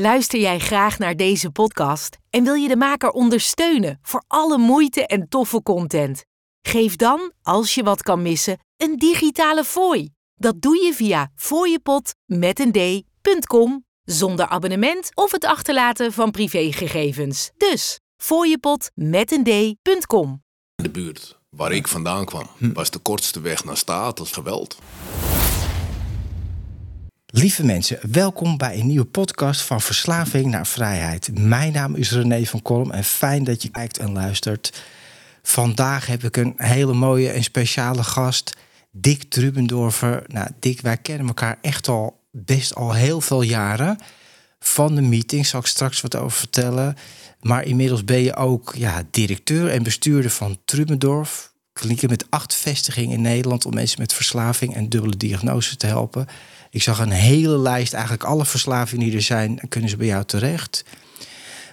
Luister jij graag naar deze podcast en wil je de maker ondersteunen voor alle moeite en toffe content? Geef dan, als je wat kan missen, een digitale fooi. Dat doe je via fooiepot met een d.com zonder abonnement of het achterlaten van privégegevens. Dus fooiepot met een d.com. De buurt waar ik vandaan kwam was de kortste weg naar staat als geweld. Lieve mensen, welkom bij een nieuwe podcast van Verslaving naar Vrijheid. Mijn naam is René van Kolm en fijn dat je kijkt en luistert. Vandaag heb ik een hele mooie en speciale gast, Dick Trubendorfer. Nou, Dick, wij kennen elkaar echt al best al heel veel jaren. Van de meeting zal ik straks wat over vertellen. Maar inmiddels ben je ook ja, directeur en bestuurder van Trubendorf. Klinieken met acht vestigingen in Nederland om mensen met verslaving en dubbele diagnose te helpen. Ik zag een hele lijst, eigenlijk alle verslavingen die er zijn, kunnen ze bij jou terecht.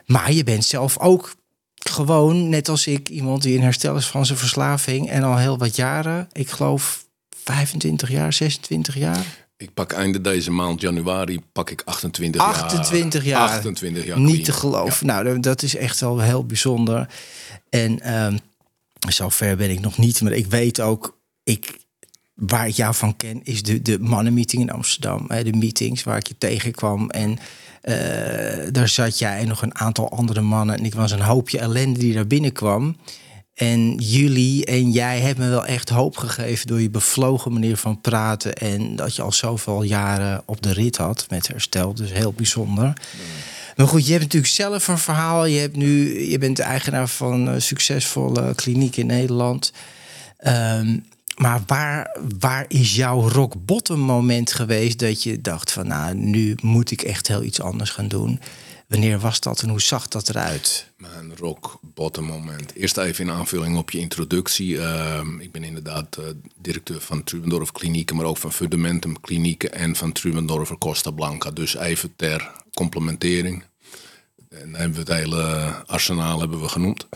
Maar je bent zelf ook gewoon, net als ik, iemand die in herstel is van zijn verslaving. En al heel wat jaren, ik geloof 25 jaar, 26 jaar. Ik pak einde deze maand, januari, pak ik 28 jaar. 28 jaar. 28 jaar. Niet te geloven. Nou, dat is echt wel heel bijzonder. En ehm zover ben ik nog niet. Maar ik weet ook, ik, waar ik jou van ken, is de, de mannenmeeting in Amsterdam. Hè, de meetings waar ik je tegenkwam. En eh, daar zat jij en nog een aantal andere mannen. En ik was een hoopje ellende die daar binnenkwam. En jullie en jij hebben me wel echt hoop gegeven door je bevlogen manier van praten. En dat je al zoveel jaren op de rit had met herstel. Dus heel bijzonder. Maar goed, je hebt natuurlijk zelf een verhaal. Je, hebt nu, je bent de eigenaar van een succesvolle kliniek in Nederland. Ehm, maar waar, waar is jouw rock bottom moment geweest dat je dacht van nou, nu moet ik echt heel iets anders gaan doen? Wanneer was dat en hoe zag dat eruit? Mijn rock bottom moment. Eerst even in aanvulling op je introductie. Ehm, ik ben inderdaad eh, directeur van Trubendorf Klinieken, maar ook van Fundamentum Klinieken en van Trubendorfer Costa Blanca. Dus even ter complementering. En hebben we het hele arsenaal hebben we genoemd.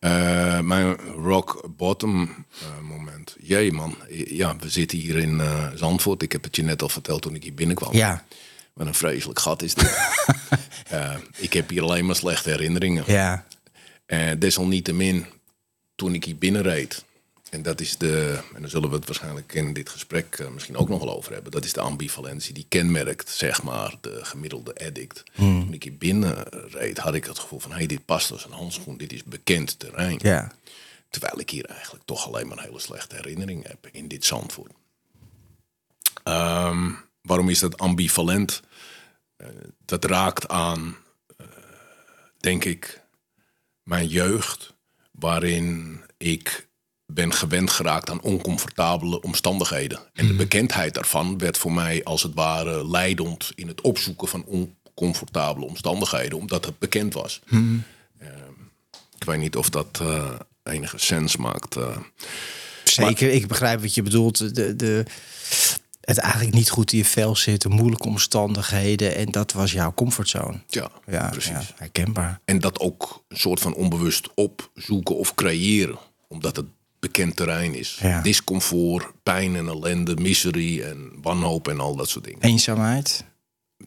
Eh, mijn rock bottom eh, moment. Jee man, ja, we zitten hier in eh, Zandvoort. Ik heb het je net al verteld toen ik hier binnenkwam. Ja, Wat een vreselijk gat is dit. Ik heb hier alleen maar slechte herinneringen. ja, En desalniettemin, toen ik hier binnenreed, en dat is de, en daar zullen we het waarschijnlijk in dit gesprek eh, misschien ook nog wel over hebben, dat is de ambivalentie die kenmerkt, zeg maar, de gemiddelde addict. Toen ik hier binnenreed, had ik het gevoel van, hé, hey, dit past als een handschoen, dit is bekend terrein. ja. Terwijl ik hier eigenlijk toch alleen maar een hele slechte herinnering heb in dit Zandvoort. Ehm, waarom is dat ambivalent? Eh, dat raakt aan, eh, denk ik, mijn jeugd, waarin ik ben gewend geraakt aan oncomfortabele omstandigheden. En de bekendheid daarvan werd voor mij als het ware leidend in het opzoeken van oncomfortabele omstandigheden, omdat het bekend was. Ehm, ik weet niet of dat eh, enige sens maakt. eh. Zeker, ik begrijp wat je bedoelt. De, de, het eigenlijk niet goed in je vel zitten, moeilijke omstandigheden. En dat was jouw comfortzone. ja, Ja, precies. ja, herkenbaar. En dat ook een soort van onbewust opzoeken of creëren. Omdat het bekend terrein is. Ja. Discomfort, pijn en ellende, miserie en wanhoop en al dat soort dingen. Eenzaamheid,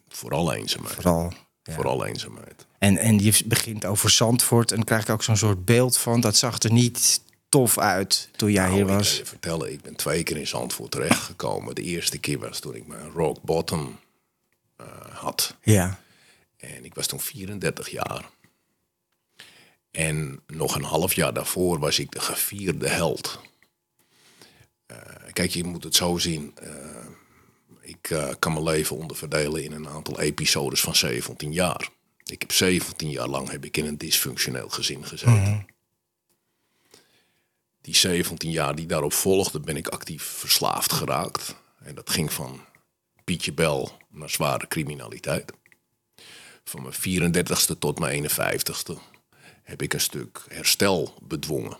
Vooral eenzaamheid. vooral. Ja. Vooral eenzaamheid. En, en je begint over Zandvoort en dan krijg ik ook zo'n soort beeld van... dat zag er niet tof uit toen jij Nou, hier ik was. je vertellen, ik ben twee keer in Zandvoort terechtgekomen. De eerste keer was toen ik mijn rock bottom eh, had. Ja, En ik was toen 34 jaar. En nog een half jaar daarvoor was ik de gevierde held. Eh, kijk, je moet het zo zien. Eh, ik eh, kan mijn leven onderverdelen in een aantal episodes van 17 jaar. Ik heb 17 jaar lang heb ik in een dysfunctioneel gezin gezeten. Die 17 jaar die daarop volgden, ben ik actief verslaafd geraakt. En dat ging van Pietje Bel naar zware criminaliteit van mijn 34ste tot mijn 51ste heb ik een stuk herstel bedwongen.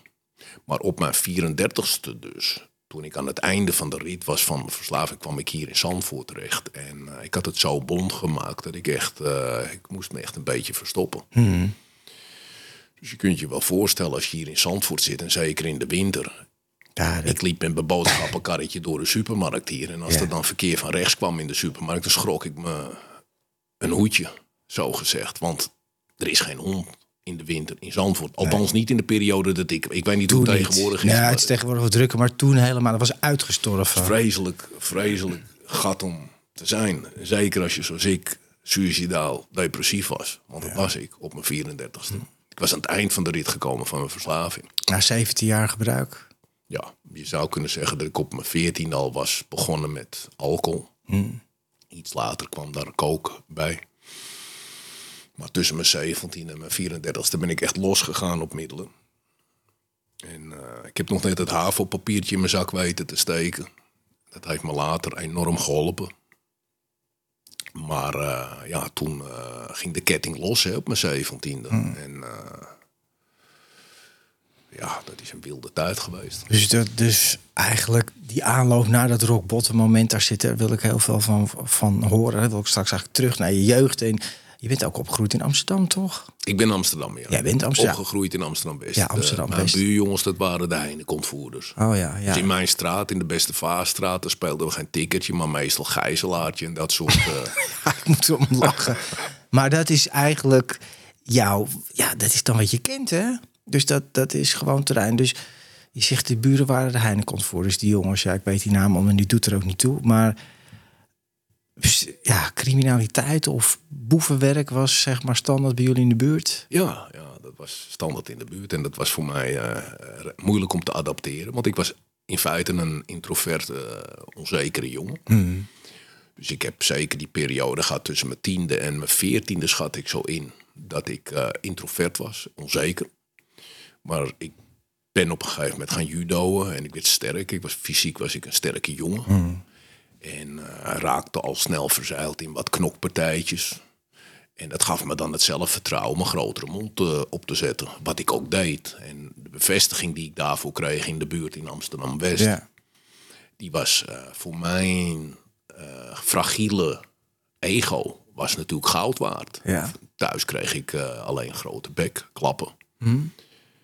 Maar op mijn 34ste dus, toen ik aan het einde van de rit was van mijn verslaving, kwam ik hier in Zandvoort terecht. En eh, ik had het zo bond gemaakt dat ik echt, eh, ik moest me echt een beetje verstoppen. Dus je kunt je wel voorstellen als je hier in Zandvoort zit en zeker in de winter. ja dat- Ik liep met mijn boodschappenkarretje door de supermarkt hier. En als Ja. er dan verkeer van rechts kwam in de supermarkt, dan schrok ik me een hoedje. zo gezegd. Want er is geen hond in de winter in Zandvoort. Althans niet in de periode dat ik... Ik weet niet hoe het niet. tegenwoordig is. Ja, het is tegenwoordig wat drukker, maar toen helemaal. Dat was uitgestorven. vreselijk, vreselijk gat om te zijn. Zeker als je zoals ik suicidaal depressief was. Want dat was ik op mijn 34ste. Ik was aan het eind van de rit gekomen van mijn verslaving. Na 17 jaar gebruik. Ja, je zou kunnen zeggen dat ik op mijn 14 al was begonnen met alcohol. Iets later kwam daar kook bij. Maar tussen mijn 17 en mijn 34ste ben ik echt losgegaan op middelen. En eh, ik heb nog net het havelpapiertje in mijn zak weten te steken. Dat heeft me later enorm geholpen. Maar eh, ja, toen eh, ging de ketting los hè, op mijn 17e. En eh, ja, dat is een wilde tijd geweest. Dus, dat, dus eigenlijk die aanloop naar dat rock bottom moment, daar zit, wil ik heel veel van, van horen. Daar wil ik straks eigenlijk terug naar je jeugd. En je bent ook opgegroeid in Amsterdam, toch? Ik ben Amsterdam, ja. Jij bent Amsterdam. Opgegroeid in Amsterdam-West. Ja, Amsterdam-West. Eh, mijn buurjongens, dat waren de Heinekontvoerders. Oh ja, ja. Dus in mijn straat, in de Beste Vaarstraat, daar speelden we geen ticketje, maar meestal gijzelaartje en dat soort... eh, ik moet om lachen. Maar dat is eigenlijk jouw, ja, dat is dan wat je kent, hè? Dus dat, dat is gewoon terrein. Dus je zegt, de buren waren de Heinekontvoerders, die jongens. Ja, ik weet die naam en die doet er ook niet toe. Maar ja, criminaliteit of boevenwerk was zeg maar standaard bij jullie in de buurt. Ja, ja, dat was standaard in de buurt. En dat was voor mij eh, moeilijk om te adapteren. Want ik was in feite een introverte, eh, onzekere jongen. Dus ik heb zeker die periode gehad tussen mijn tiende en mijn veertiende schat ik zo in. Dat ik eh, introvert was, onzeker. Maar ik ben op een gegeven moment gaan judoën en ik werd sterk. Ik was, fysiek was ik een sterke jongen. En eh, raakte al snel verzeild in wat knokpartijtjes. En dat gaf me dan het zelfvertrouwen om een grotere mond eh, op te zetten. Wat ik ook deed. En de bevestiging die ik daarvoor kreeg in de buurt in Amsterdam-West... Ja. die was eh, voor mijn eh, fragiele ego was natuurlijk goud waard. Ja. Thuis kreeg ik alleen grote bek, klappen.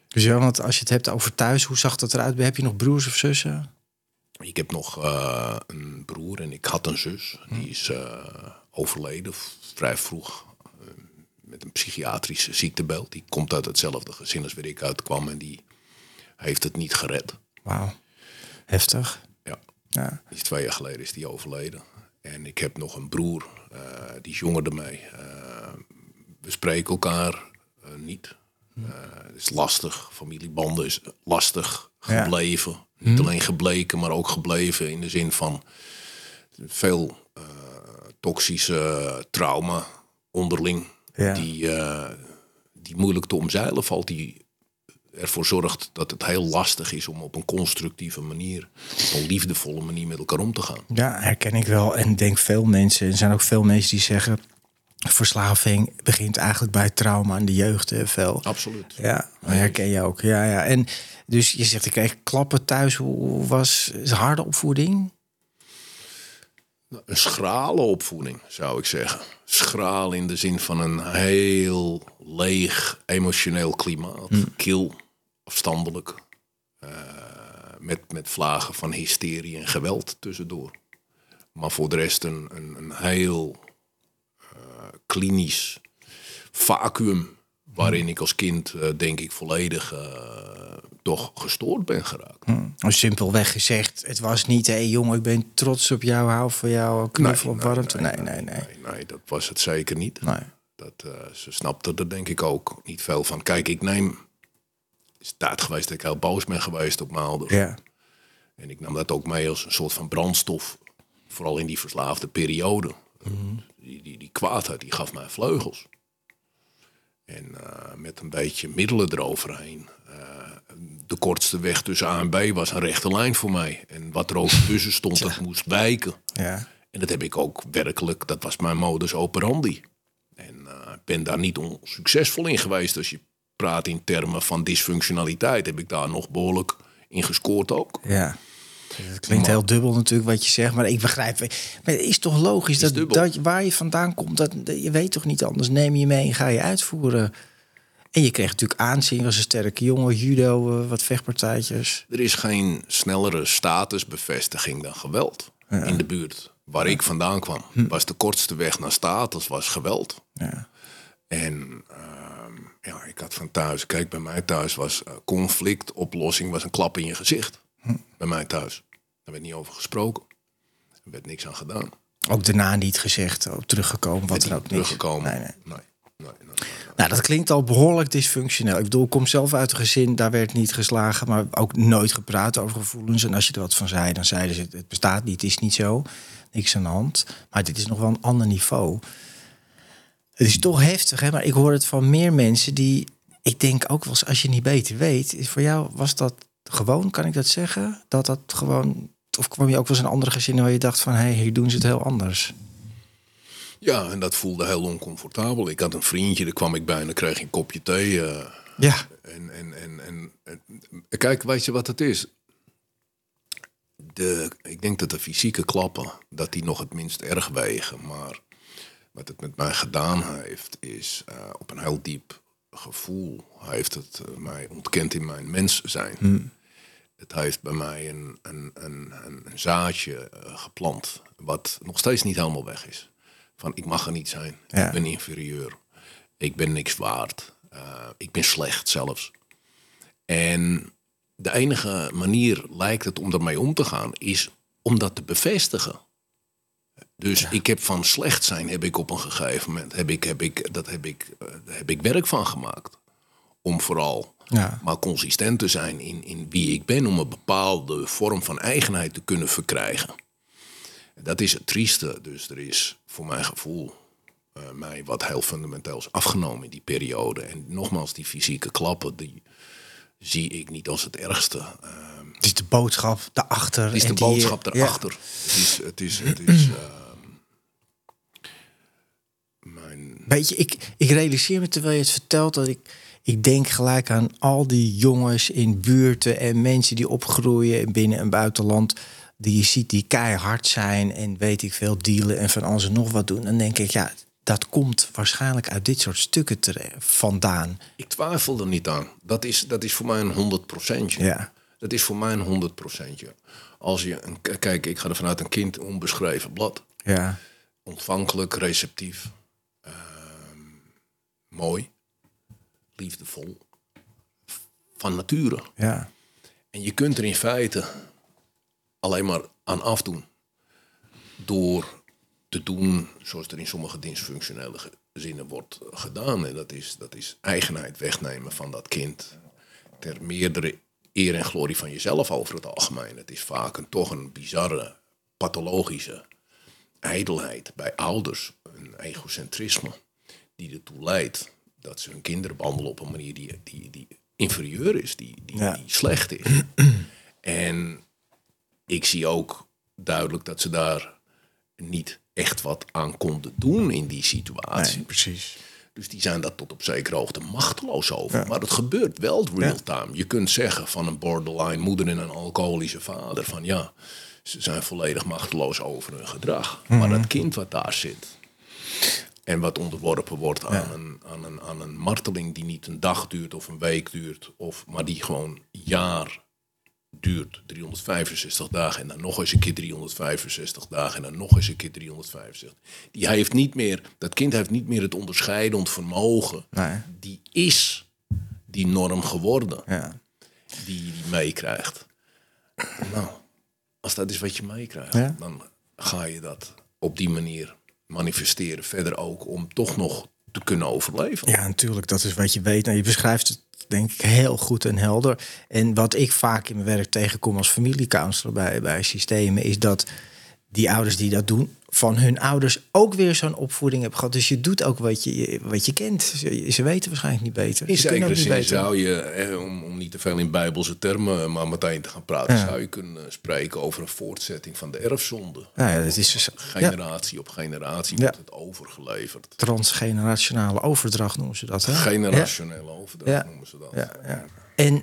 Dus ja, want als je het hebt over thuis, hoe zag dat eruit? Heb je nog broers of zussen? Ik heb nog eh, een broer en ik had een zus. Die is eh, overleden vrij vroeg eh, met een psychiatrische ziektebeeld. Die komt uit hetzelfde gezin als waar ik uitkwam en die heeft het niet gered. Wauw, heftig. Ja. Ja. Die is twee jaar geleden is die overleden. En ik heb nog een broer, die is jonger dan mij. We spreken elkaar niet. Eh, het is lastig. Familiebanden is lastig Ja. gebleven. Niet alleen gebleken, maar ook gebleven in de zin van veel eh, toxische trauma onderling. Ja. Die, eh, die moeilijk te omzeilen valt. Die ervoor zorgt dat het heel lastig is om op een constructieve manier, op een liefdevolle manier met elkaar om te gaan. Ja, herken ik wel. En ik denk veel mensen, er zijn ook veel mensen die zeggen... verslaving begint eigenlijk bij trauma in de jeugd. Hè. Absoluut. Ja, dat herken je ook. Ja, ja. En dus je zegt, ik kreeg klappen thuis. Hoe was is harde opvoeding? Een schrale opvoeding, zou ik zeggen. Schraal in de zin van een heel leeg emotioneel klimaat. Kil, afstandelijk. eh, met, met vlagen van hysterie en geweld tussendoor. Maar voor de rest een, een, een heel klinisch vacuüm... waarin ik als kind, eh, denk ik, volledig eh, toch gestoord ben geraakt. Nou, Simpelweg gezegd, het was niet... hé hey, jongen, ik ben trots op jou, hou van jou, knuffel op warmte. Nee, nee, nee. nee, nee, dat was het zeker niet. Nee. Dat, eh, ze snapte er denk ik ook niet veel van. Kijk, ik neem... Is tijd geweest dat ik heel boos ben geweest op mijn ouders. Ja. En ik nam dat ook mee als een soort van brandstof. Vooral in die verslaafde periode. Die, die, die kwaadheid, die gaf mij vleugels. En eh, met een beetje middelen eroverheen. eh, de kortste weg tussen A en B was een rechte lijn voor mij. En wat er ook tussen stond, dat moest wijken. Ja. En dat heb ik ook werkelijk, dat was mijn modus operandi. En eh, ik ben daar niet onsuccesvol in geweest. Als je praat in termen van dysfunctionaliteit, heb ik daar nog behoorlijk in gescoord ook. Ja. Het klinkt heel dubbel natuurlijk wat je zegt, maar ik begrijp. Maar het is toch logisch dat, dat waar je vandaan komt, dat, je weet toch niet anders. Neem je mee en ga je uitvoeren. En je kreeg natuurlijk aanzien als een sterke jongen, judo, eh, wat vechtpartijtjes. Er is geen snellere statusbevestiging dan geweld in de buurt. Waar ik vandaan kwam, was de kortste weg naar status, was geweld. Ja. En ehm, ja, ik had van thuis, kijk, bij mij thuis was uh, conflictoplossing was een klap in je gezicht. Hm. Bij mij thuis. Daar werd niet over gesproken. Er werd niks aan gedaan. Ook daarna niet gezegd, ook teruggekomen, wat er ook niet. teruggekomen. Nee, nee. nee. nee, nee, nee. Nou, dat klinkt al behoorlijk dysfunctioneel. Ik bedoel, ik kom zelf uit een gezin, daar werd niet geslagen, maar ook nooit gepraat over gevoelens. En als je er wat van zei, dan zeiden ze: het bestaat niet, het is niet zo, niks aan de hand. Maar dit is nog wel een ander niveau. Het is toch heftig, hè? maar ik hoor het van meer mensen die, ik denk ook wel eens, als je niet beter weet, voor jou was dat gewoon, kan ik dat zeggen? Dat dat gewoon, of kwam je ook wel eens in andere gezinnen waar je dacht van, hé, hey, hier doen ze het heel anders. Ja, en dat voelde heel oncomfortabel. Ik had een vriendje, daar kwam ik bij en dan kreeg ik een kopje thee. eh, Ja, En, en, en, en, en- kijk, weet je wat het is? De, ik denk dat de fysieke klappen, dat die nog het minst erg wegen. Maar wat het met mij gedaan heeft, is eh, op een heel diep gevoel heeft het eh, mij ontkend in mijn mens zijn. Het heeft bij mij een, een, een, een, zaadje eh, geplant, wat nog steeds niet helemaal weg is. Van ik mag er niet zijn, Ja. ik ben inferieur, ik ben niks waard, eh, ik ben slecht zelfs. En de enige manier lijkt het om ermee om te gaan, is om dat te bevestigen. Dus ik heb van slecht zijn, heb ik op een gegeven moment, heb ik, heb ik, dat heb ik, eh, heb ik werk van gemaakt. Om vooral Ja. maar consistent te zijn in, in wie ik ben, om een bepaalde vorm van eigenheid te kunnen verkrijgen. Dat is het trieste. Dus er is voor mijn gevoel eh, mij wat heel fundamenteels afgenomen in die periode. En nogmaals, die fysieke klappen, die zie ik niet als het ergste. Eh, het is de boodschap daarachter. het is de die- boodschap ja. daarachter. Het is, het is, het is ehm, mijn Weet je, ik, ik realiseer me terwijl je het vertelt dat ik, ik denk gelijk aan al die jongens in buurten en mensen die opgroeien in binnen- en buitenland. Die je ziet die keihard zijn en weet ik veel, dealen en van alles en nog wat doen. Dan denk ik, ja, dat komt waarschijnlijk uit dit soort stukken vandaan. Ik twijfel er niet aan. Dat is, dat is voor mij een 100 procentje. Ja. Dat is voor mij een 100 procentje. Als je, een, kijk, ik ga er vanuit een kind onbeschreven blad. Ja, Ontvankelijk, receptief. ehm, mooi. Liefdevol. Van nature. ja, En je kunt er in feite alleen maar aan afdoen. Door te doen zoals er in sommige dysfunctionele gezinnen wordt gedaan. En dat is, dat is eigenheid wegnemen van dat kind. Ter meerdere eer en glorie van jezelf over het algemeen. Het is vaak een, toch een bizarre, pathologische ijdelheid bij ouders. Een egocentrisme die ertoe leidt dat ze hun kinderen behandelen op een manier die, die, die inferieur is, die, die, Ja. die slecht is. en ik zie ook duidelijk dat ze daar niet echt wat aan konden doen in die situatie. precies. Dus die zijn daar tot op zekere hoogte machteloos over. Maar het gebeurt wel real time. Je kunt zeggen van een borderline moeder en een alcoholische vader... van ja, ze zijn volledig machteloos over hun gedrag. Maar dat kind wat daar zit... en wat onderworpen wordt aan, een, aan, een, aan een marteling... die niet een dag duurt of een week duurt... Of, maar die gewoon jaar duurt 365 dagen en dan nog eens een keer 365 dagen en dan nog eens een keer 365. Die heeft niet meer, dat kind heeft niet meer het onderscheidend vermogen. Nee. Die is die norm geworden, Ja. die die meekrijgt. Nou, als dat is wat je meekrijgt, Ja. dan ga je dat op die manier manifesteren. Verder ook om toch nog te kunnen overleven. Ja, natuurlijk. Dat is wat je weet. Nou, je beschrijft het denk ik heel goed en helder. En wat ik vaak in mijn werk tegenkom als familiecounselor bij, bij systemen... is dat die ouders die dat doen... van hun ouders ook weer zo'n opvoeding hebben gehad. Dus je doet ook wat je, wat je kent. Ze, ze weten waarschijnlijk niet beter. In zekere zin beter. zou je, eh, om, om niet te veel in bijbelse termen maar meteen te gaan praten, Ja. zou je kunnen spreken over een voortzetting van de erfzonde. Ja, dat is dus, ja, Generatie op generatie Ja. wordt het overgeleverd. transgenerationale overdracht noemen ze dat. Hè? Generationele overdracht noemen ze dat. Ja, ja. En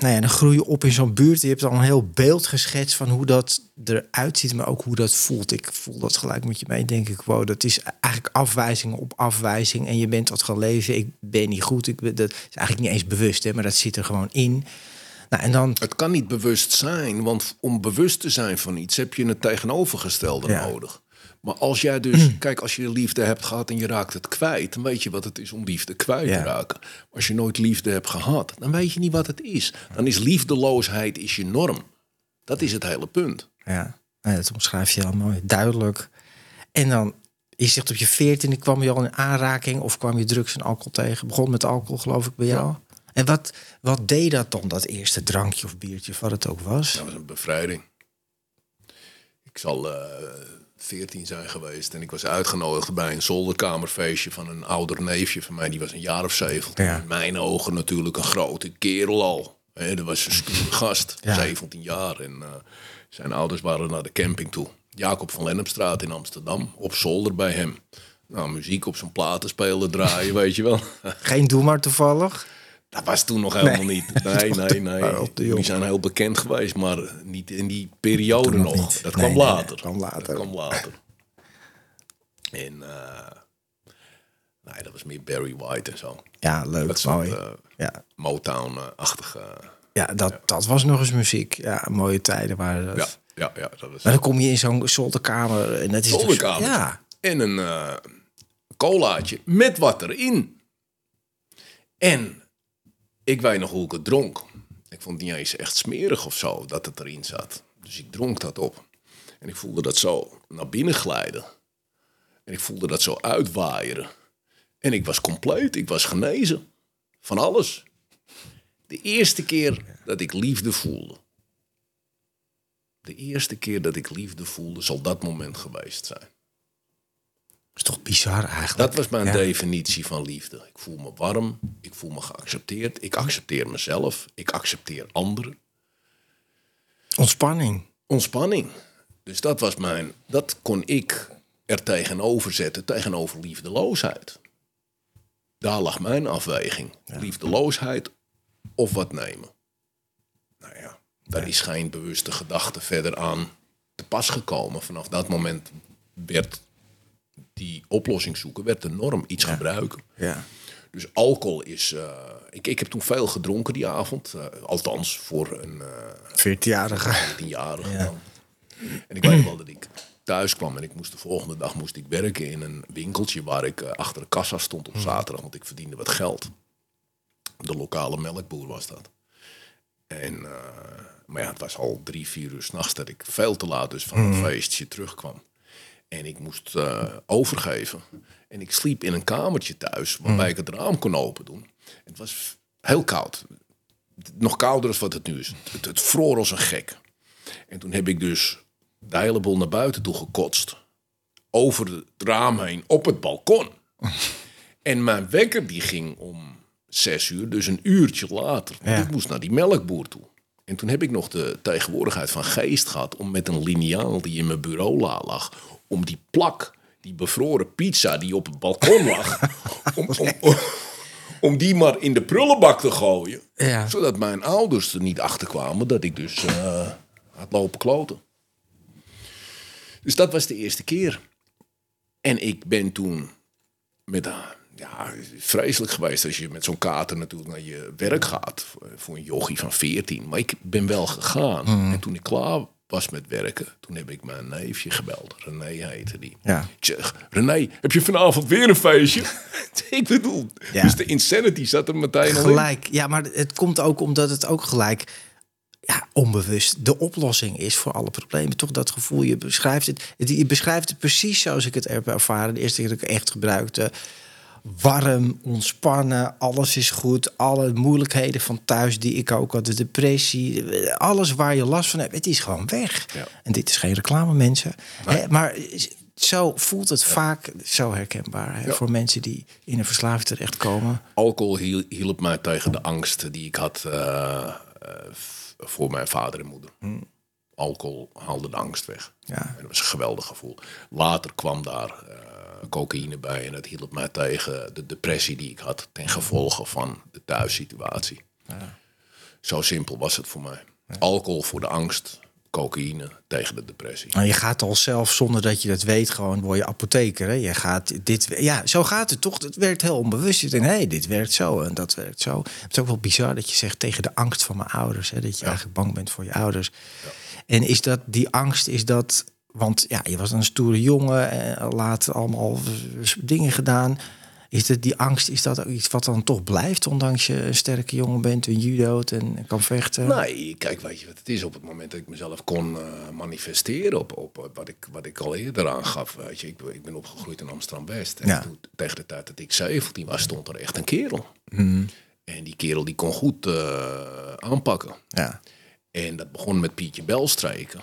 nou ja, dan groei je op in zo'n buurt. Je hebt al een heel beeld geschetst van hoe dat eruit ziet, maar ook hoe dat voelt. Ik voel dat gelijk met je mee. Denk ik, wow, dat is eigenlijk afwijzing op afwijzing. En je bent wat gaan leven. Ik ben niet goed. Ik ben, dat is eigenlijk niet eens bewust, hè, maar dat zit er gewoon in. Nou, en dan, Het kan niet bewust zijn, want om bewust te zijn van iets heb je het tegenovergestelde Ja. nodig. Maar als jij dus, kijk, als je liefde hebt gehad en je raakt het kwijt, dan weet je wat het is om liefde kwijt Ja. te raken. Als je nooit liefde hebt gehad, dan weet je niet wat het is. Dan is liefdeloosheid is je norm. Dat is het hele punt. Ja, dat omschrijf je heel mooi. Duidelijk. En dan, je zegt op je veertiende kwam je al in aanraking... of kwam je drugs en alcohol tegen? Begon met alcohol, geloof ik, bij jou. En wat, wat deed dat dan, dat eerste drankje of biertje, of wat het ook was? Dat was een bevrijding. Ik zal eh 14 zijn geweest en ik was uitgenodigd bij een zolderkamerfeestje van een ouder neefje van mij. Die was een jaar of 70. Ja. In mijn ogen natuurlijk een grote kerel al. Hè, dat was een stoere gast, Ja. 17 jaar. En eh, zijn ouders waren naar de camping toe. Jacob van Lennepstraat in Amsterdam, op zolder bij hem. Nou, muziek op zijn platenspeler draaien, weet je wel. Geen doe maar toevallig. Dat was toen nog helemaal Nee. niet. Nee, nee, nee. Die zijn heel bekend geweest, maar niet in die periode Toen nog. Dat kwam nee, later. dat kwam later. Dat kwam later. En eh, nee, dat was meer Barry White en zo. Ja, leuk, Dat mooi. eh, ja, Motown-achtige... ja dat, dat was nog eens muziek. Ja, mooie tijden waren dat. ja, ja, ja, dat was Maar dan kom je in zo'n zolderkamer en dat is toch zolderkamer. Ja, En een eh colaatje met wat erin. En ik weet nog hoe ik het dronk. Ik vond het niet eens echt smerig of zo dat het erin zat. Dus ik dronk dat op. En ik voelde dat zo naar binnen glijden. En ik voelde dat zo uitwaaieren. En ik was compleet. Ik was genezen. Van alles. De eerste keer dat ik liefde voelde. De eerste keer dat ik liefde voelde, zal dat moment geweest zijn. Is toch bizar eigenlijk. Dat was mijn Ja. definitie van liefde. Ik voel me warm, ik voel me geaccepteerd, ik accepteer mezelf, ik accepteer anderen. Ontspanning. Ontspanning. Dus dat was mijn, dat kon ik er tegenover zetten, tegenover liefdeloosheid. Daar lag mijn afweging. Liefdeloosheid of wat nemen. Nou ja, daar is geen bewuste gedachte verder aan te pas gekomen. Vanaf dat moment werd die oplossing zoeken, werd de norm iets gebruiken. Ja. Dus alcohol is. eh, ik, ik heb toen veel gedronken die avond. eh, althans, voor een eh 14-jarige. 10-jarige dan. En ik weet wel dat ik thuis kwam en ik moest de volgende dag moest ik werken in een winkeltje waar ik achter de kassa stond op zaterdag, want ik verdiende wat geld. De lokale melkboer was dat. En, maar ja, het was al drie, vier uur s'nachts dat ik veel te laat dus van een feestje terugkwam. En ik moest eh, overgeven. En ik sliep in een kamertje thuis waarbij ik het raam kon open doen. Het was heel koud. Nog kouder dan wat het nu is. Het, het vroor als een gek. En toen heb ik dus de hele boel naar buiten toe gekotst. Over het raam heen op het balkon. En mijn wekker die ging om zes uur, dus een uurtje later. Ja. ik moest naar die melkboer toe. En toen heb ik nog de tegenwoordigheid van geest gehad om met een liniaal die in mijn bureau la- lag, om die plak, die bevroren pizza die op het balkon lag, om, om, om, om die maar in de prullenbak te gooien. Ja. Zodat mijn ouders er niet achter kwamen dat ik dus eh, had lopen kloten. Dus dat was de eerste keer. En ik ben toen met, ah, ja, vreselijk geweest als je met zo'n kater natuurlijk naar je werk gaat. Voor- een jochie van 14. Maar ik ben wel gegaan. Mhm. En toen ik klaar was met werken, toen heb ik mijn neefje gebeld. René heette die. Ja. Zeg, René, heb je vanavond weer een feestje? ik bedoel, Ja. dus de insanity zat er meteen al in. Gelijk. Ja, maar het komt ook omdat het ook gelijk ja, onbewust de oplossing is voor alle problemen. Toch dat gevoel, je beschrijft het, het- je beschrijft het precies zoals ik het heb ervaren. De eerste keer dat ik het echt gebruikte. Warm, ontspannen, alles is goed. Alle moeilijkheden van thuis die ik ook had, de depressie, alles waar je last van hebt, het is gewoon weg. Ja. En dit is geen reclame, mensen. Hè, maar zo voelt het vaak zo herkenbaar hè, Ja. voor mensen die in een verslaving terechtkomen. Alcohol hiel- hielp mij tegen de angst die ik had eh, eh, voor mijn vader en moeder. Alcohol haalde de angst weg. Ja. En dat was een geweldig gevoel. Later kwam daar eh, cocaïne bij en dat hielp mij tegen de depressie die ik had ten gevolge van de thuissituatie. Zo simpel was het voor mij. Alcohol voor de angst, cocaïne tegen de depressie. Maar je gaat al zelf, zonder dat je dat weet, gewoon word je apotheker. Hè? Je gaat dit, ja, zo gaat het toch. Het werkt heel onbewust. Je denkt, hé, hey, dit werkt zo en dat werkt zo. Het is ook wel bizar dat je zegt tegen de angst van mijn ouders. Hè? Dat je eigenlijk bang bent voor je ouders. En is dat die angst, is dat Want ja, je was een stoere jongen, en laat allemaal dingen gedaan. Is het die angst, is dat ook iets wat dan toch blijft, ondanks je een sterke jongen bent en judo't en kan vechten? Nee, kijk, weet je wat het is? Op het moment dat ik mezelf kon eh, manifesteren op, op op wat, ik, wat ik al eerder aangaf. Weet je, ik, ik ben opgegroeid in Amsterdam-West. En Ja. toen, tegen de tijd dat ik 17 was, stond er echt een kerel. Mhm. En die kerel die kon goed eh, aanpakken. Ja. En dat begon met Pietje Belstreken.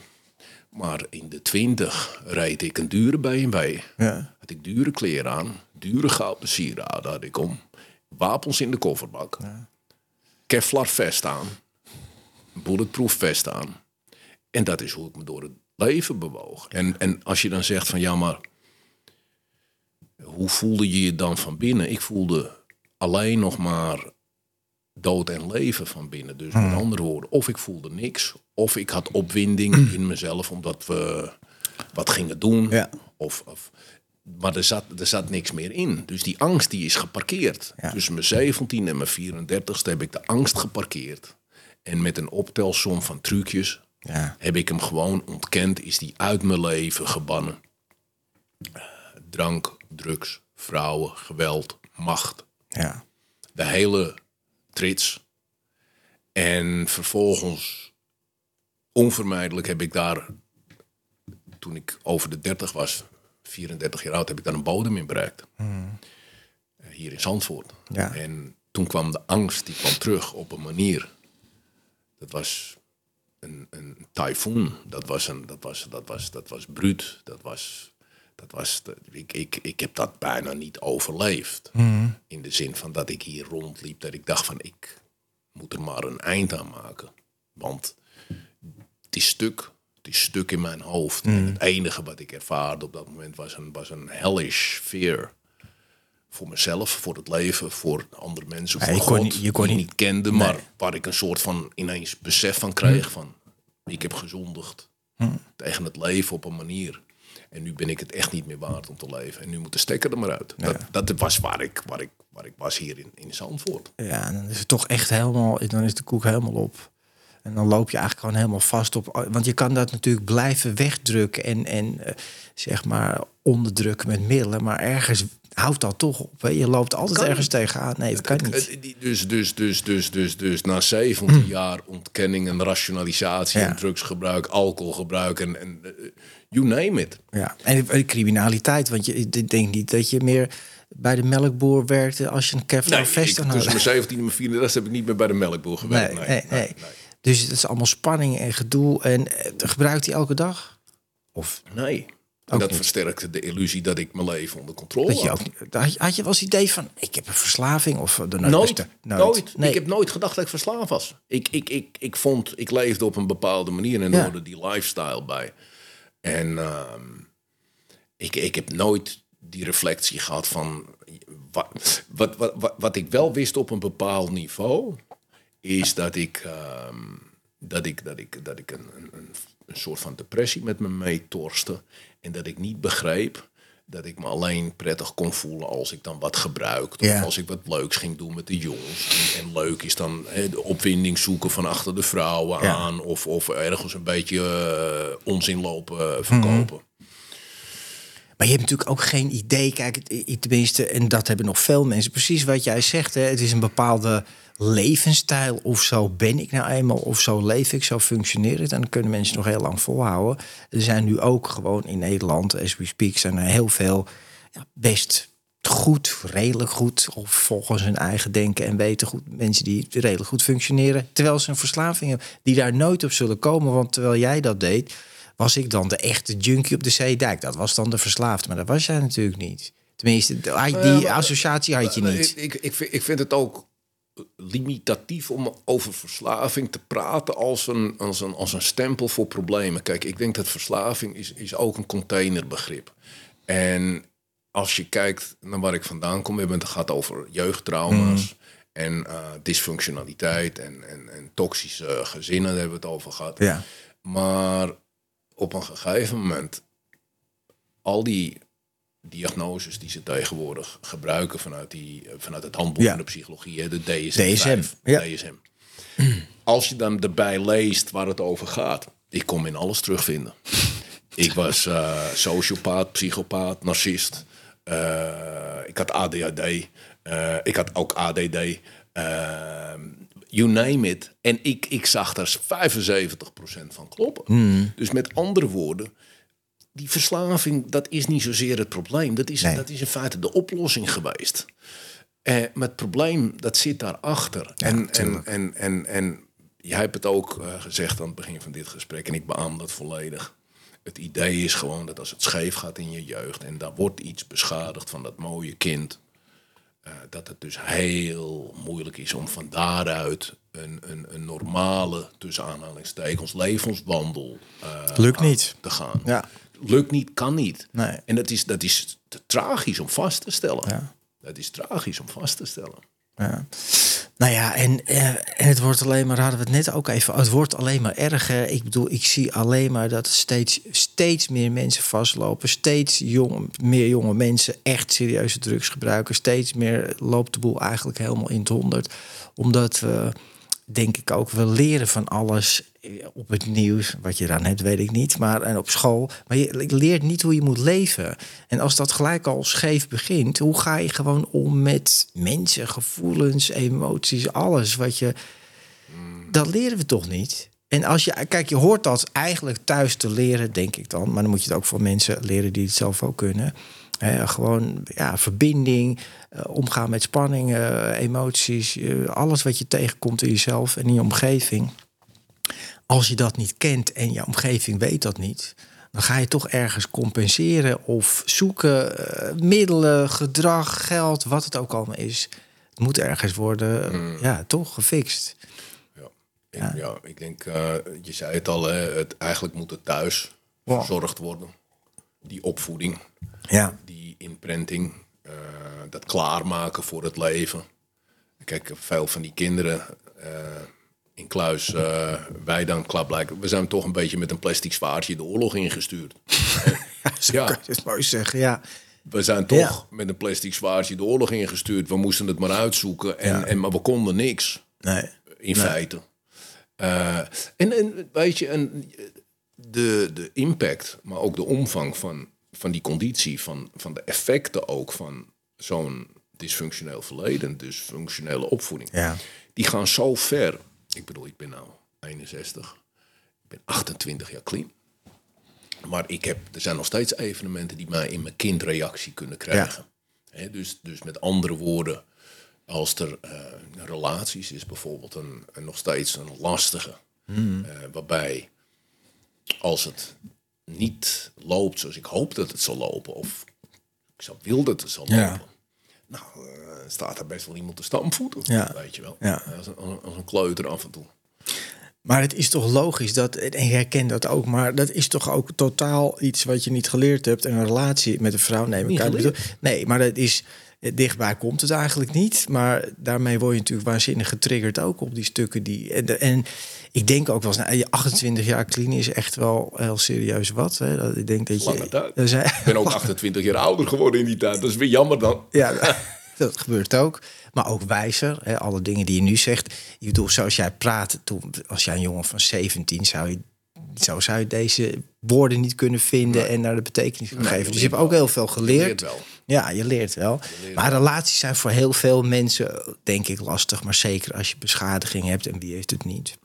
Maar in de twintig reed ik een dure BMW. Ja. Had ik dure kleren aan. Dure gouden sieraden had ik om. Wapens in de kofferbak. Kevlar vest aan. Bulletproof vest aan. En dat is hoe ik me door het leven bewoog. En, en als je dan zegt van ja, maar hoe voelde je je dan van binnen? Ik voelde alleen nog maar dood en leven van binnen. Dus met andere woorden, of ik voelde niks, of ik had opwinding in mezelf omdat we wat gingen doen. Ja. Of, of, maar er zat, er zat niks meer in. Dus die angst die is geparkeerd. Ja. Tussen mijn 17 en mijn 34ste heb ik de angst geparkeerd. En met een optelsom van trucjes Ja. heb ik hem gewoon ontkend. Is die uit mijn leven gebannen. Drank, drugs, vrouwen, geweld, macht. Ja. De hele trits. En vervolgens, onvermijdelijk heb ik daar, toen ik over de 30 was, 34 jaar oud, heb ik daar een bodem in bereikt. Eh, Hier in Zandvoort. Ja. En toen kwam de angst, die kwam terug op een manier. Dat was een, een tyfoon. Dat was, een, dat was, dat was, dat was bruut. Dat was, dat was, ik, ik, ik heb dat bijna niet overleefd. In de zin van dat ik hier rondliep, dat ik dacht van ik moet er maar een eind aan maken. Want het is stuk, het is stuk in mijn hoofd. En het enige wat ik ervaarde op dat moment was een, was een hellish fear. Voor mezelf, voor het leven, voor andere mensen, Ja, voor je God, kon je kon die ik niet- niet kende. Maar waar ik een soort van ineens besef van kreeg van... ik heb gezondigd tegen het leven op een manier. En nu ben ik het echt niet meer waard om te leven. En nu moet de stekker er maar uit. Dat, dat was waar ik, waar, ik, waar ik was hier in, in Zandvoort. Ja, en dan is het toch echt helemaal, dan is de koek helemaal op. En dan loop je eigenlijk gewoon helemaal vast op. Want je kan dat natuurlijk blijven wegdrukken en, en eh, zeg maar onderdrukken met middelen. Maar ergens houdt dat toch op. Hè? Je loopt altijd kan ergens tegenaan. Nee, dat kan niet. Eh, Dus, dus, dus, dus, dus, dus na 17 jaar ontkenning en rationalisatie Ja. en drugsgebruik, alcoholgebruik en, en eh, you name it. Ja, en de criminaliteit. Want je ik denk niet dat je meer bij de melkboer werkte als je een Kevlar Nee, vest ik, aan tussen had. mijn 17 en mijn 34 heb ik niet meer bij de melkboer Nee, gewerkt. nee, nee, Dus het is allemaal spanning en gedoe. En eh, gebruikt hij elke dag? Of Nee. En Ook dat niet. versterkte de illusie dat ik mijn leven onder controle dat je had. ook had je, wel eens het idee van ik heb een verslaving of de Nooit, nooit. Nee. Ik heb nooit gedacht dat ik verslaafd was. Ik, ik, ik, ik vond, ik leefde op een bepaalde manier en Ja. hoorde die lifestyle bij. En ehm, ik, ik heb nooit die reflectie gehad van... Wat, wat, wat, wat, wat ik wel wist op een bepaald niveau... is dat ik, ehm, dat ik, dat ik, dat ik een, een, een, een soort van depressie met me meetorste. En dat ik niet begreep dat ik me alleen prettig kon voelen als ik dan wat gebruikte. Of als ik wat leuks ging doen met de jongens. En, en leuk is dan de opwinding zoeken van achter de vrouwen aan. Of, of ergens een beetje eh, onzin lopen eh, verkopen. Maar je hebt natuurlijk ook geen idee. Kijk, tenminste, en dat hebben nog veel mensen. Precies wat jij zegt. Hè? Het is een bepaalde levensstijl. Of zo ben ik nou eenmaal. Of zo leef ik, zo functioneer het. En dan kunnen mensen nog heel lang volhouden. Er zijn nu ook gewoon in Nederland, as we speak, zijn er heel veel ja, best goed, redelijk goed. Of volgens hun eigen denken en weten goed. Mensen die redelijk goed functioneren. Terwijl ze een verslaving hebben. Die daar nooit op zullen komen. Want terwijl jij dat deed was ik dan de echte junkie op de Zeedijk. Dat was dan de verslaafde, maar dat was jij natuurlijk niet. Tenminste, de- die associatie had je niet. Ik, ik, vind, ik vind het ook limitatief om over verslaving te praten als een, als een, als een stempel voor problemen. Kijk, ik denk dat verslaving is, is ook een containerbegrip. En als je kijkt naar waar ik vandaan kom, we hebben het gehad over jeugdtrauma's en eh, dysfunctionaliteit en, en, en toxische gezinnen, daar hebben we het over gehad. Ja. Maar op een gegeven moment, al die diagnoses die ze tegenwoordig gebruiken vanuit, die, eh, vanuit het handboek Ja. van de psychologie, de DSM. DSM, ja. DSM. Als je dan erbij leest waar het over gaat, ik kon in alles terugvinden. Ik was uh, sociopaat, psychopaat, narcist. Uh, ik had ADHD. Uh, ik had ook ADD. You name it. En ik, ik zag daar 75% van kloppen. Hmm. Dus met andere woorden, die verslaving, dat is niet zozeer het probleem. Dat is, Nee. dat is in feite de oplossing geweest. Eh, maar het probleem, dat zit daarachter. en, en, tuurlijk. en, en, en jij hebt het ook eh, gezegd aan het begin van dit gesprek... en ik beaam dat volledig. Het idee is gewoon dat als het scheef gaat in je jeugd... en daar wordt iets beschadigd van dat mooie kind... eh, dat het dus heel moeilijk is om van daaruit... een, een, een normale, tussen aanhalingstekens, levenswandel... eh, Lukt niet. Te gaan. Ja. Lukt niet, kan niet. Nee. En dat is, dat is te tragisch om vast te stellen. Ja. Dat is tragisch om vast te stellen. Ja. Nou ja, en, eh, en het wordt alleen maar, hadden we het net ook even, het wordt alleen maar erger. Ik bedoel, ik zie alleen maar dat steeds, steeds meer mensen vastlopen. Steeds jong, meer jonge mensen echt serieuze drugs gebruiken. Steeds meer loopt de boel eigenlijk helemaal in het honderd. Omdat we, denk ik ook, we leren van alles op het nieuws. Wat je eraan hebt, weet ik niet. Maar en op school. Maar je leert niet hoe je moet leven. En als dat gelijk al scheef begint, hoe ga je gewoon om met mensen, gevoelens, emoties, alles wat je. Dat leren we toch niet? En als je, kijk, je hoort dat eigenlijk thuis te leren, denk ik dan. Maar dan moet je het ook van mensen leren die het zelf ook kunnen. Gewoon ja, verbinding, eh, omgaan met spanningen, emoties, eh, alles wat je tegenkomt in jezelf en in je omgeving. Als je dat niet kent en je omgeving weet dat niet, dan ga je toch ergens compenseren of zoeken, eh, middelen, gedrag, geld, wat het ook allemaal is. Het moet ergens worden, eh, ja, toch gefixt. Ja, ik, ja. ik denk, eh, je zei het al, hè, het, eigenlijk moet het thuis Ja. verzorgd worden. Die opvoeding, Ja, die imprinting, eh, dat klaarmaken voor het leven. Kijk, veel van die kinderen in kluis, eh, wij dan klaarblijkelijk, we zijn toch een beetje met een plastic zwaardje de oorlog ingestuurd. ja, dat is mooi zeggen, ja. we zijn toch Ja. met een plastic zwaardje de oorlog ingestuurd. We moesten het maar uitzoeken, en, Ja. en, maar we konden niks. Nee. in feite. Eh, en, en weet je, en de, de impact, maar ook de omvang van, van die conditie, van, van de effecten ook van zo'n dysfunctioneel verleden, dus functionele opvoeding, Ja. die gaan zo ver. Ik bedoel, ik ben nou 61, ik ben 28 jaar clean. Maar ik heb, er zijn nog steeds evenementen die mij in mijn kindreactie kunnen krijgen. Dus, dus met andere woorden, als er eh, relaties is bijvoorbeeld een, een nog steeds een lastige, eh, waarbij als het niet loopt zoals ik hoop dat het zal lopen, of ik zou wil dat het zal Ja. Nou, eh, staat er best wel iemand te stampvoeten, Ja. weet je wel. Ja. Als, een, als een kleuter af en toe. Maar het is toch logisch dat, en jij kent dat ook, maar dat is toch ook totaal iets wat je niet geleerd hebt. En een relatie met een vrouw nemen. Kan. Nee, maar dat is. Dichtbij komt het eigenlijk niet. Maar daarmee word je natuurlijk waanzinnig getriggerd ook op die stukken. Die, en, en ik denk ook wel eens, nou, je 28 jaar clean is echt wel heel serieus wat. Hè? Dat, ik denk dat je. Dat zijn- Ik ben ook 28 jaar ouder geworden in die tijd. Dat is weer jammer dan. Ja, dat gebeurt ook. Maar ook wijzer. Hè, alle dingen die je nu zegt. Ik bedoel, zoals jij praat, toen, als jij een jongen van 17 zou je, zo zou je deze woorden niet kunnen vinden en naar de betekenis kunnen geven. Dus je hebt ook heel veel geleerd. leert wel. Ja, je leert wel. maar relaties zijn voor heel veel mensen, denk ik, lastig. Maar zeker als je beschadiging hebt en wie heeft het niet.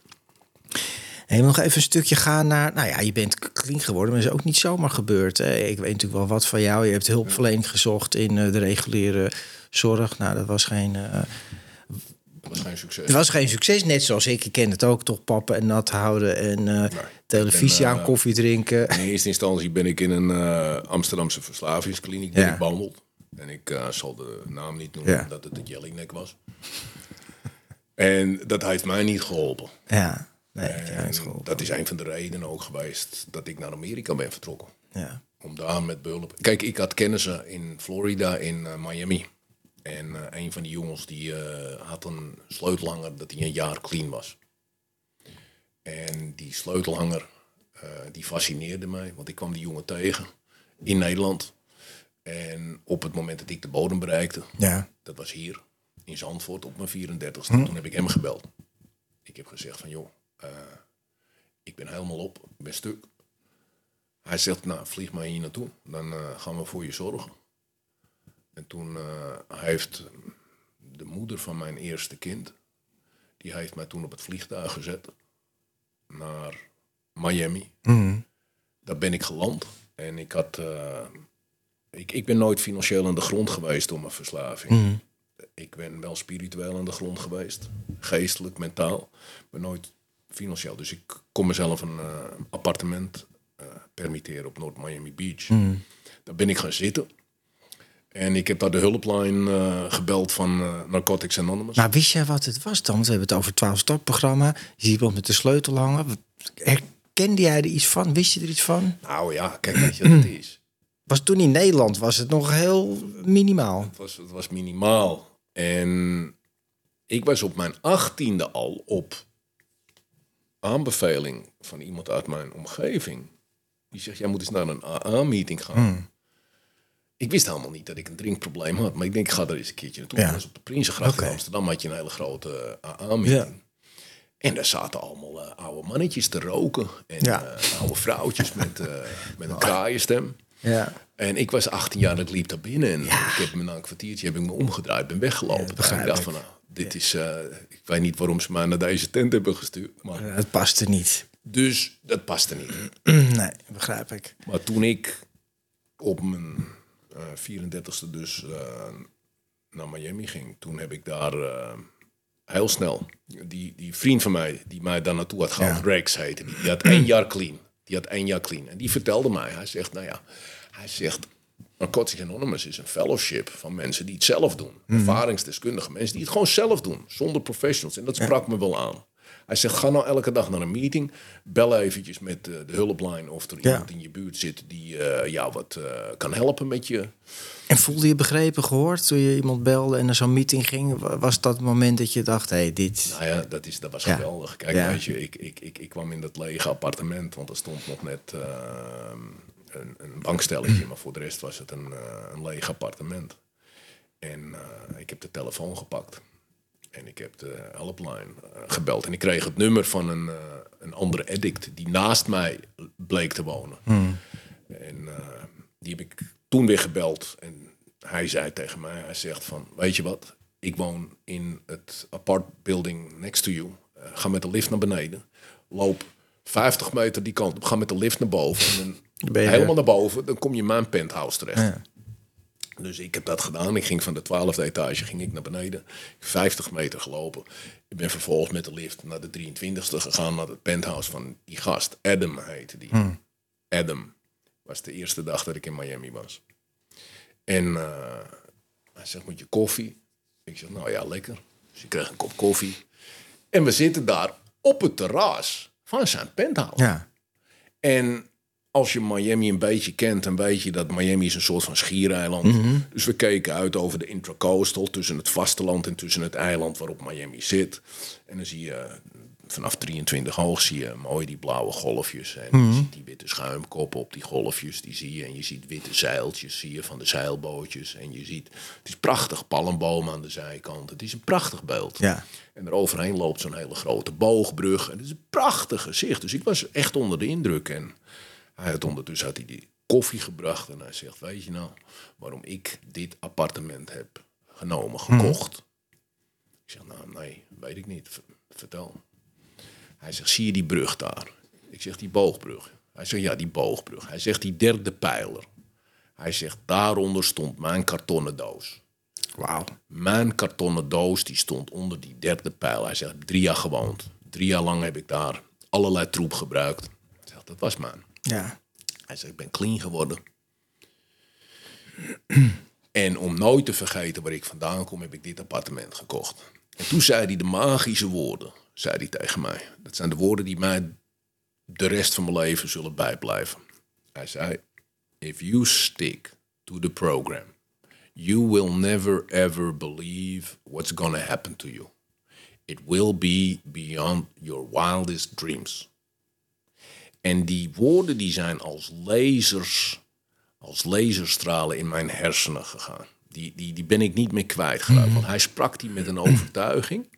Mag nog even een stukje gaan naar... Nou ja, je bent clean geworden, maar dat is ook niet zomaar gebeurd. Hè? Ik weet natuurlijk wel wat van jou. Je hebt hulpverlening gezocht in eh, de reguliere zorg. Nou, dat was geen... Dat was geen succes. het was geen succes, net zoals ik. Ik ken het ook, toch pappen en nat houden en eh, televisie ben, aan, koffie drinken. In eerste instantie ben ik in een Amsterdamse verslavingskliniek Ja. behandeld. En ik zal de naam niet noemen, Ja. omdat het de Jellyneck was. en dat heeft mij niet geholpen. Ja, nee, dat is een van de redenen ook geweest dat ik naar Amerika ben vertrokken. Ja. Om daar met behulp... Kijk, ik had kennissen in Florida, in eh, Miami. En eh, een van die jongens die eh, had een sleutelhanger dat hij een jaar clean was. En die sleutelhanger, die fascineerde mij. Want ik kwam die jongen tegen in Nederland. En op het moment dat ik de bodem bereikte, Ja. dat was hier in Zandvoort op mijn 34ste. Toen heb ik hem gebeld. Ik heb gezegd van joh, eh, ik ben helemaal op, ik ben stuk. hij zegt, nou, vlieg maar hier naartoe. Dan eh, gaan we voor je zorgen. En toen uh, heeft de moeder van mijn eerste kind... die heeft mij toen op het vliegtuig gezet naar Miami. Daar ben ik geland. En ik had... Ik, ik ben nooit financieel aan de grond geweest door mijn verslaving. Ik ben wel spiritueel aan de grond geweest. Geestelijk, mentaal. Maar nooit financieel. Dus ik kon mezelf een uh, appartement uh, permitteren op Noord-Miami Beach. Daar ben ik gaan zitten. En ik heb daar de hulplijn uh, gebeld van Narcotics Anonymous. Maar wist jij wat het was dan? We hebben het over het 12-stap-programma. Je ziet iemand met de sleutel hangen. Herkende jij er iets van? Wist je er iets van? Nou ja, kijk, weet je wat het is? Was toen in Nederland was het nog heel minimaal? Het was, het was minimaal. En ik was op mijn achttiende al op aanbeveling van iemand uit mijn omgeving. Die zegt, jij moet eens naar een AA-meeting gaan. Hmm. Ik wist helemaal niet dat ik een drinkprobleem had. Maar ik denk, ik ga er eens een keertje naartoe. Ja. Dus op de Prinsengracht in Amsterdam had je een hele grote AA-meeting. En daar zaten allemaal eh, oude mannetjes te roken. En Ja. eh, oude vrouwtjes met, eh, met een kraaienstem. Ja. En ik was 18 jaar en ik liep daar binnen. En ik heb me na een kwartiertje heb ik me omgedraaid, ben weggelopen. Ja, ik dacht van, nou, dit is... eh, ik weet niet waarom ze mij naar deze tent hebben gestuurd. Maar, Het paste niet. Dus dat paste niet. Nee, begrijp ik. Maar toen ik op mijn eh 34ste dus eh, naar Miami ging, toen heb ik daar eh, heel snel die, die vriend van mij die mij daar naartoe had gehaald. Rex heette die, die had één jaar clean. Die had één jaar clean. En die vertelde mij, hij zegt, nou ja, hij zegt, Narcotics Anonymous is een fellowship van mensen die het zelf doen. Ervaringsdeskundige mensen die het gewoon zelf doen, zonder professionals. En dat sprak me wel aan. Hij zegt, ga nou elke dag naar een meeting. Bel eventjes met eh, de hulplijn of er Ja. iemand in je buurt zit die eh, jou wat eh, kan helpen met je. En voelde je begrepen, gehoord toen je iemand belde en naar zo'n meeting ging? Wa- Was dat het moment dat je dacht, hé, hey, dit... Nou ja, dat, is, dat was Ja. geweldig. Kijk, Ja. weet je, ik, ik, ik, ik kwam in dat lege appartement, want er stond nog net eh, een, een bankstelletje, maar voor de rest was het een, een leeg appartement. En ik heb de telefoon gepakt. En ik heb de helpline eh, gebeld. En ik kreeg het nummer van een, eh, een andere addict die naast mij bleek te wonen. En eh, die heb ik toen weer gebeld. En hij zei tegen mij, hij zegt van, weet je wat? Ik woon in het apart building next to you. Ga met de lift naar beneden. Loop 50 meter die kant op. Ga met de lift naar boven. En dan ben je helemaal naar boven. Dan kom je in mijn penthouse terecht. Ja. Dus ik heb dat gedaan. Ik ging van de twaalfde etage ging ik naar beneden. 50 meter gelopen. Ik ben vervolgens met de lift naar de 23ste gegaan. Naar het penthouse van die gast. Adam heette die. Adam. Was de eerste dag dat ik in Miami was. En eh, hij zegt, moet je koffie? Ik zeg, nou ja, lekker. Dus ik kreeg een kop koffie. En we zitten daar op het terras van zijn penthouse. Ja. En als je Miami een beetje kent, dan weet je dat Miami is een soort van schiereiland. Dus we keken uit over de intracoastal, tussen het vasteland en tussen het eiland waarop Miami zit. En dan zie je eh, vanaf 23 hoog zie je mooi die blauwe golfjes. En je ziet die witte schuimkoppen op die golfjes, die zie je. En je ziet witte zeiltjes, zie je van de zeilbootjes. En je ziet, het is prachtig, palmbomen aan de zijkant. Het is een prachtig beeld. Ja. En er overheen loopt zo'n hele grote boogbrug. En het is een prachtig gezicht. Dus ik was echt onder de indruk. En hij had ondertussen had hij die koffie gebracht. En hij zegt, weet je nou waarom ik dit appartement heb genomen, gekocht? Ik zeg, nou nee, weet ik niet. V- Vertel. Hij zegt, zie je die brug daar? Ik zeg, die boogbrug. Hij zegt, ja, die boogbrug. Hij zegt, die derde pijler. Hij zegt, daaronder stond mijn kartonnen doos. Wauw. Mijn kartonnen doos die stond onder die derde pijl. Hij zegt, drie jaar gewoond. Drie jaar lang heb ik daar allerlei troep gebruikt. Hij zegt, dat was mijn. Ja. Hij zegt, ik ben clean geworden. en om nooit te vergeten waar ik vandaan kom, heb ik dit appartement gekocht. En toen zei hij de magische woorden, zei hij tegen mij. Dat zijn de woorden die mij de rest van mijn leven zullen bijblijven. Hij zei, if you stick to the program, you will never ever believe what's gonna happen to you. It will be beyond your wildest dreams. En die woorden die zijn als lasers, als laserstralen in mijn hersenen gegaan. Die, die, die ben ik niet meer kwijtgeraakt. Want hij sprak die met een overtuiging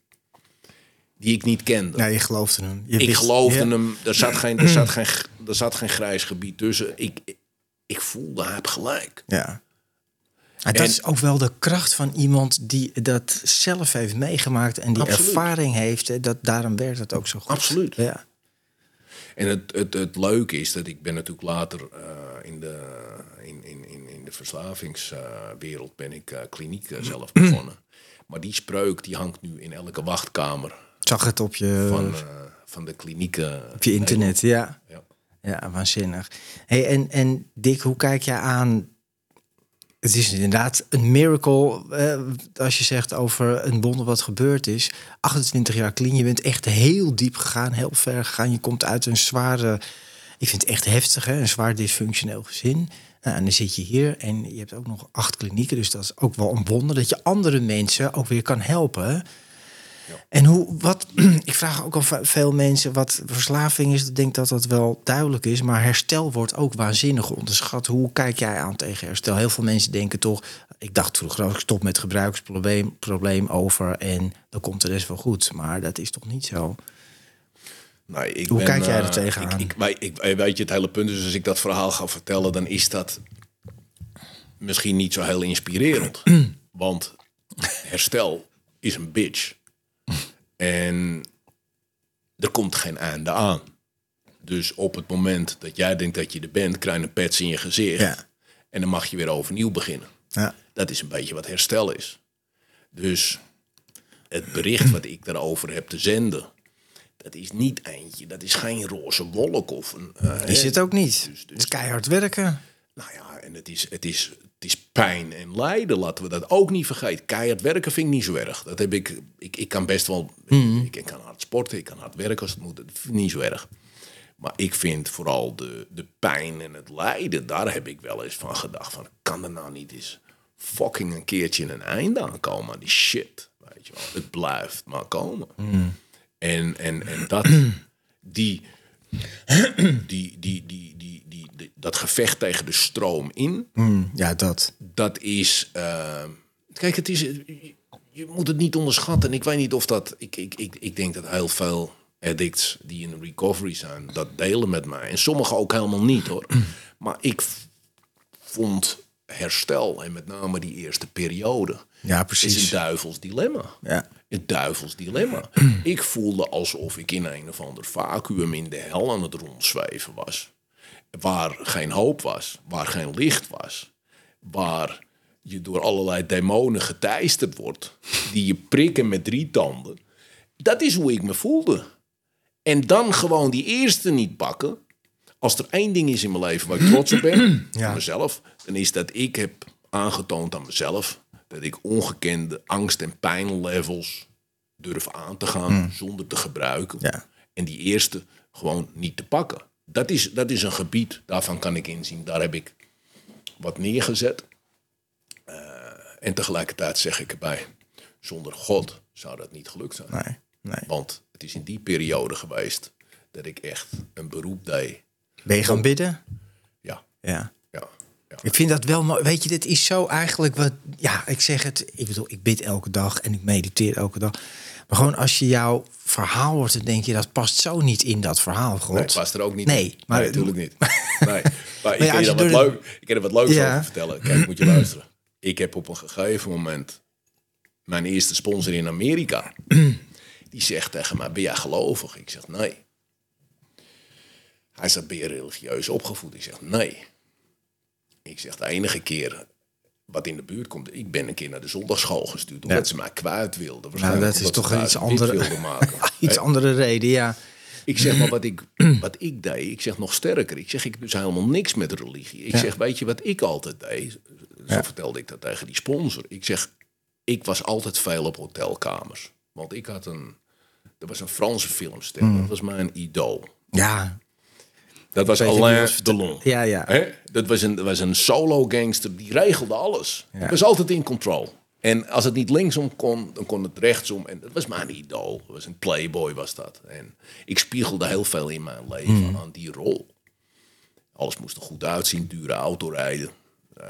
die ik niet kende. Ja, je geloofde hem. Je ik wist- geloofde hem. Er zat, geen, er, zat geen, er zat geen grijs gebied tussen. Ik, ik voelde, hij heeft gelijk. Ja. En dat En- is ook wel de kracht van iemand die dat zelf heeft meegemaakt en die Absoluut. ervaring heeft. Hè, dat, daarom werkt het ook zo goed. Absoluut. Ja. En het, het, het leuke is dat ik ben natuurlijk later eh, in, de, in, in, in, in de verslavingswereld ben ik eh, kliniek eh, zelf begonnen. Maar die spreuk die hangt nu in elke wachtkamer zag het op je, van, van de klinieken. op je internet. Ja. Ja. Ja, waanzinnig. Hey, en, en Dick, hoe kijk jij aan? Het is inderdaad een miracle eh, als je zegt over een wonder wat gebeurd is. 28 jaar clean, je bent echt heel diep gegaan, heel ver gegaan. Je komt uit een zware, ik vind het echt heftig, hè? een zwaar dysfunctioneel gezin. Nou, en dan zit je hier en je hebt ook nog acht klinieken. Dus dat is ook wel een wonder dat je andere mensen ook weer kan helpen. En hoe, wat, ik vraag ook al ve- veel mensen wat verslaving is. Ik denk dat dat wel duidelijk is. Maar herstel wordt ook waanzinnig onderschat. Hoe kijk jij aan tegen herstel? Heel veel mensen denken toch... Ik dacht vroeger, ik stop met gebruiksprobleem probleem over... en dan komt de rest wel goed. Maar dat is toch niet zo? Ik Hoe ben, kijk jij er eh, tegenaan? Ik, ik, eh, weet je, het hele punt is, als ik dat verhaal ga vertellen, dan is dat misschien niet zo heel inspirerend. Want herstel is een bitch. En er komt geen einde aan. Dus op het moment dat jij denkt dat je er bent, krijg je een pets in je gezicht. Ja. En dan mag je weer overnieuw beginnen. Ja. Dat is een beetje wat herstel is. Dus het bericht wat ik daarover heb te zenden, dat is niet eentje, dat is geen roze wolk of een. eh, Is het ook niet? Dus- dus- het is keihard werken. Nou ja, en het is, het, is, het is pijn en lijden, laten we dat ook niet vergeten. Keihard werken vind ik niet zo erg. Dat heb ik, ik, ik kan best wel, ik, ik kan hard sporten, ik kan hard werken als het moet. Dat vind ik niet zo erg. Maar ik vind vooral de, de pijn en het lijden, daar heb ik wel eens van gedacht. Van, kan er nou niet eens fucking een keertje een einde aan komen aan die shit? Weet je wel. Het blijft maar komen. En, en, en dat, die, die, die, die, die- dat gevecht tegen de stroom in, Hmm, ja, dat. dat is. eh, kijk, het is. Je, je moet het niet onderschatten. En ik weet niet of dat. Ik, ik, ik, ik denk dat heel veel addicts die in recovery zijn, dat delen met mij. En sommigen ook helemaal niet hoor. Maar ik vond herstel, en met name die eerste periode, Ja, is precies. een duivels dilemma. Ja. Een duivels dilemma. ik voelde alsof ik in een of ander vacuüm in de hel aan het rondzweven was. Waar geen hoop was, waar geen licht was. Waar je door allerlei demonen geteisterd wordt. Die je prikken met drie tanden. Dat is hoe ik me voelde. En dan gewoon die eerste niet pakken. Als er één ding is in mijn leven waar ik trots op ben, Ja. mezelf, dan is dat ik heb aangetoond aan mezelf dat ik ongekende angst- en pijnlevels durf aan te gaan zonder te gebruiken. Ja. En die eerste gewoon niet te pakken. Dat is, dat is een gebied, daarvan kan ik inzien. Daar heb ik wat neergezet. Eh, en tegelijkertijd zeg ik erbij, zonder God zou dat niet gelukt zijn. Nee, nee. Want het is in die periode geweest dat ik echt een beroep deed. Ben je gaan bidden? Ja, Ja. ja, ja. Ik vind dat wel mooi. Weet je, dit is zo eigenlijk wat. Ja, ik zeg het. Ik bedoel, ik bid elke dag en ik mediteer elke dag. Maar gewoon als je jouw verhaal hoort, dan denk je dat past zo niet in dat verhaal, God. Nee, past er ook niet Nee, in. maar- nee, natuurlijk niet. Nee. Maar ik, ja, kan je er wat de- leuk, ik kan er wat leuks Ja. over vertellen. Kijk, moet je luisteren. Ik heb op een gegeven moment mijn eerste sponsor in Amerika. Die zegt tegen mij, ben jij gelovig? Ik zeg, nee. Hij zegt, ben je religieus opgevoed? Ik zeg, nee. Ik zeg, de enige keer wat in de buurt komt... Ik ben een keer naar de zondagschool gestuurd... omdat ze mij kwijt wilden. Nou, dat is toch een iets andere, maken. iets andere reden, ja. Ik zeg maar wat ik, wat ik deed. Ik zeg nog sterker. Ik zeg ik dus helemaal niks met religie. Ik zeg weet je wat ik altijd deed. Zo vertelde ik dat tegen die sponsor. Ik zeg ik was altijd veel op hotelkamers. Want ik had een er was een Franse filmster. Mm. Dat was mijn idool. Ja, Dat was Alain Delon. ja, ja. Hè? Dat was een, was een solo gangster. Die regelde alles. Ja. Die was altijd in control. En als het niet linksom kon, dan kon het rechtsom. En dat was mijn idool. Dat was een playboy was dat. En ik spiegelde heel veel in mijn leven Hmm. aan die rol. Alles moest er goed uitzien. Dure auto rijden. Eh,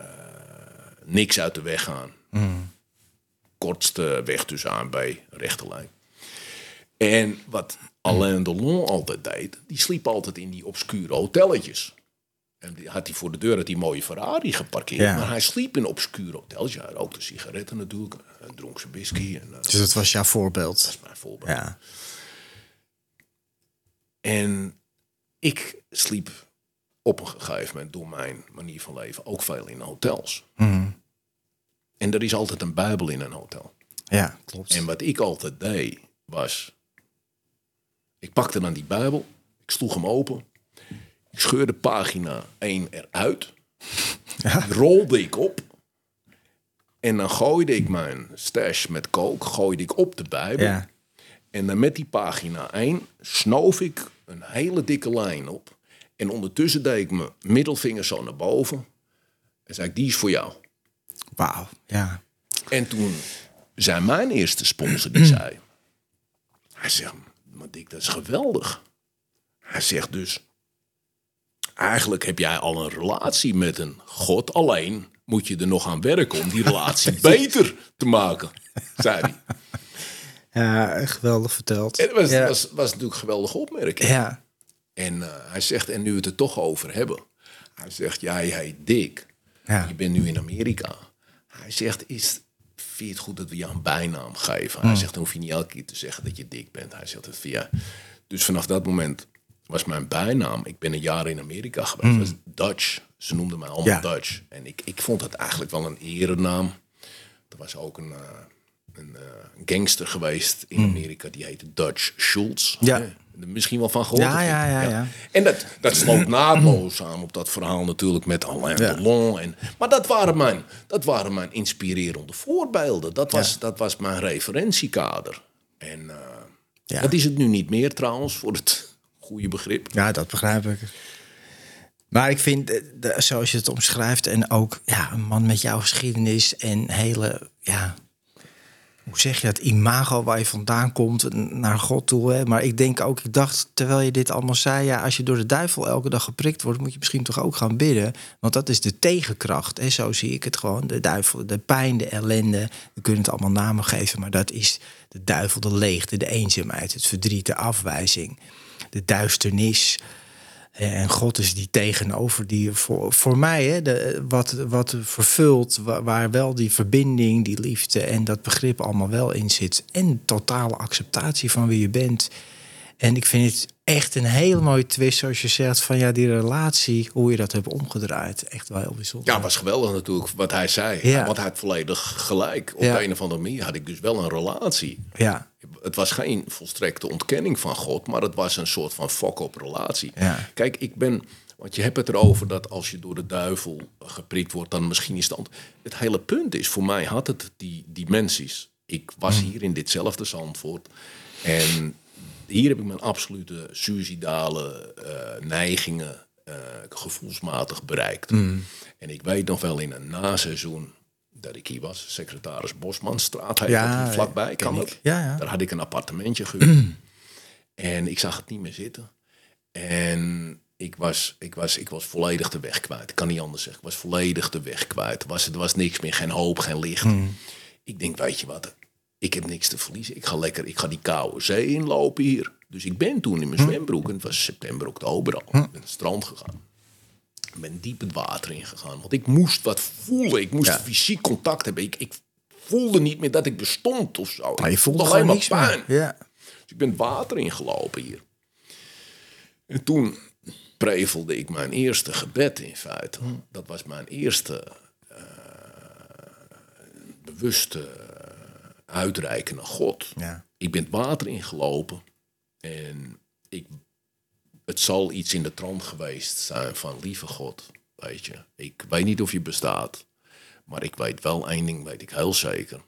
niks uit de weg gaan. Hmm. Kortste weg tussen A en B. Rechte lijn. En wat Alain Delon altijd deed, die sliep altijd in die obscure hotelletjes. En die had hij voor de deur had die mooie Ferrari geparkeerd. Ja. Maar hij sliep in obscure hotels. Ja, hij rookte sigaretten natuurlijk. En dronk zijn whisky. En, eh, Dus dat was jouw voorbeeld. dat is mijn voorbeeld. Ja. En ik sliep op een gegeven moment door mijn manier van leven ook veel in hotels. En er is altijd een Bijbel in een hotel. Ja, klopt. En wat ik altijd deed was, ik pakte dan die Bijbel, ik sloeg hem open, ik scheurde pagina 1 eruit, die rolde ik op en dan gooide ik mijn stash met coke, gooide ik op de Bijbel. Ja. En dan met die pagina 1 snoof ik een hele dikke lijn op. En ondertussen deed ik mijn middelvinger zo naar boven. En zei ik, die is voor jou. Wauw. Ja. En toen zei mijn eerste sponsor, die zei... Hij zegt, Dick, dat is geweldig. Hij zegt dus... Eigenlijk heb jij al een relatie met een god. Alleen moet je er nog aan werken om die relatie beter te maken. Zei hij. Ja, geweldig verteld. Dat was, ja. was, was natuurlijk een geweldige opmerking. ja. En eh, hij zegt, en nu we het er toch over hebben. Hij zegt, jij heet Dick. Ja. Je bent nu in Amerika. Hij zegt, is, vind je het goed dat we jou een bijnaam geven? Hmm. Hij zegt, dan hoef je niet elke keer te zeggen dat je Dick bent. Hij zegt, vind jij. Dus vanaf dat moment was mijn bijnaam. Ik ben een jaar in Amerika geweest. was Dutch. Ze noemden mij allemaal Hmm. Ja. Dutch. En ik, ik vond het eigenlijk wel een erenaam. Er was ook een, eh, een eh, gangster geweest in Amerika. Die heette Dutch Schultz. Hmm. Ja. Hè? Misschien wel van gehoord. Ja, ja, ja, ja. En dat, dat sloot naadloos aan op dat verhaal natuurlijk met Alain. Delon. En, maar dat waren, mijn, dat waren mijn inspirerende voorbeelden. Dat was, dat was mijn referentiekader. En eh, Ja. dat is het nu niet meer trouwens, voor het goede begrip. Ja, dat begrijp ik. Maar ik vind, eh, zoals je het omschrijft, en ook ja, een man met jouw geschiedenis en hele, ja, hoe zeg je dat, imago waar je vandaan komt naar God toe. Hè? Maar ik denk ook, ik dacht terwijl je dit allemaal zei, ja, als je door de duivel elke dag geprikt wordt, moet je misschien toch ook gaan bidden. Want dat is de tegenkracht. Hè? Zo zie ik het gewoon. De duivel, de pijn, de ellende. We kunnen het allemaal namen geven, maar dat is de duivel, de leegte, de eenzaamheid, het verdriet, de afwijzing, de duisternis. En God is die tegenover, die voor, voor mij, hè, de, wat, wat vervult, wa- waar wel die verbinding, die liefde en dat begrip allemaal wel in zit. En totale acceptatie van wie je bent. En ik vind het echt een hele mooie twist, zoals je zegt, van ja, die relatie, hoe je dat hebt omgedraaid. Echt wel heel bijzonder. Ja, was geweldig natuurlijk wat hij zei. Ja. Want hij had volledig gelijk. Op Ja. de een of andere manier had ik dus wel een relatie. ja. Het was geen volstrekte ontkenning van God, maar het was een soort van fuck-up relatie. Ja. Kijk, ik ben, want je hebt het erover dat als je door de duivel geprikt wordt, dan misschien is het Het hele punt is, voor mij had het die dimensies. Ik was Hmm. hier in ditzelfde Zandvoort en hier heb ik mijn absolute suicidale eh, neigingen eh, gevoelsmatig bereikt. Hmm. En ik weet nog wel in een naseizoen dat ik hier was, secretaris Bosmanstraat, heet Ja, hier vlakbij, kan ik. Ja, ja. Daar had ik een appartementje gehuurd. en ik zag het niet meer zitten. En ik was, ik, was, ik was volledig de weg kwijt. Ik kan niet anders zeggen. Ik was volledig de weg kwijt. Er was, er was niks meer, geen hoop, geen licht. Ik denk, weet je wat, ik heb niks te verliezen. Ik ga lekker, ik ga die koude zee inlopen hier. Dus ik ben toen in mijn zwembroek, en het was september, oktober al, ben naar het strand gegaan. Ik ben diep het water ingegaan, want ik moest wat voelen. Ik moest Ja. fysiek contact hebben. Ik, ik voelde niet meer dat ik bestond of zo. Maar je voelde gewoon maar niks pijn. meer. Ja. Dus ik ben het water ingelopen hier. En toen prevelde ik mijn eerste gebed in feite. Dat was mijn eerste eh, bewuste uitreiken naar God. Ja. Ik ben het water ingelopen en ik, het zal iets in de trant geweest zijn van lieve God, weet je. Ik weet niet of je bestaat, maar ik weet wel één ding, weet ik heel zeker.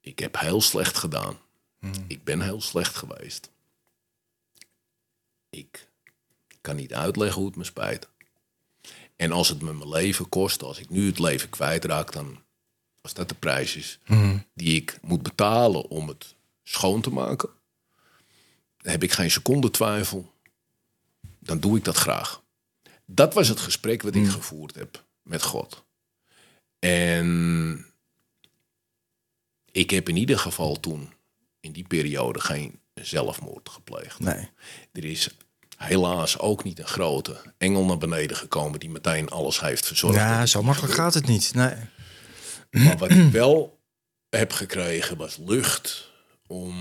Ik heb heel slecht gedaan. Ik ben heel slecht geweest. Ik kan niet uitleggen hoe het me spijt. En als het me mijn leven kost, als ik nu het leven kwijtraak, dan als dat de prijs is die ik moet betalen om het schoon te maken, dan heb ik geen seconde twijfel. Dan doe ik dat graag. Dat was het gesprek wat ik gevoerd heb met God. En ik heb in ieder geval toen, in die periode, geen zelfmoord gepleegd. Nee. Er is helaas ook niet een grote engel naar beneden gekomen die meteen alles heeft verzorgd. Ja, zo makkelijk gaat het niet. Nee. Maar wat ik wel heb gekregen was lucht om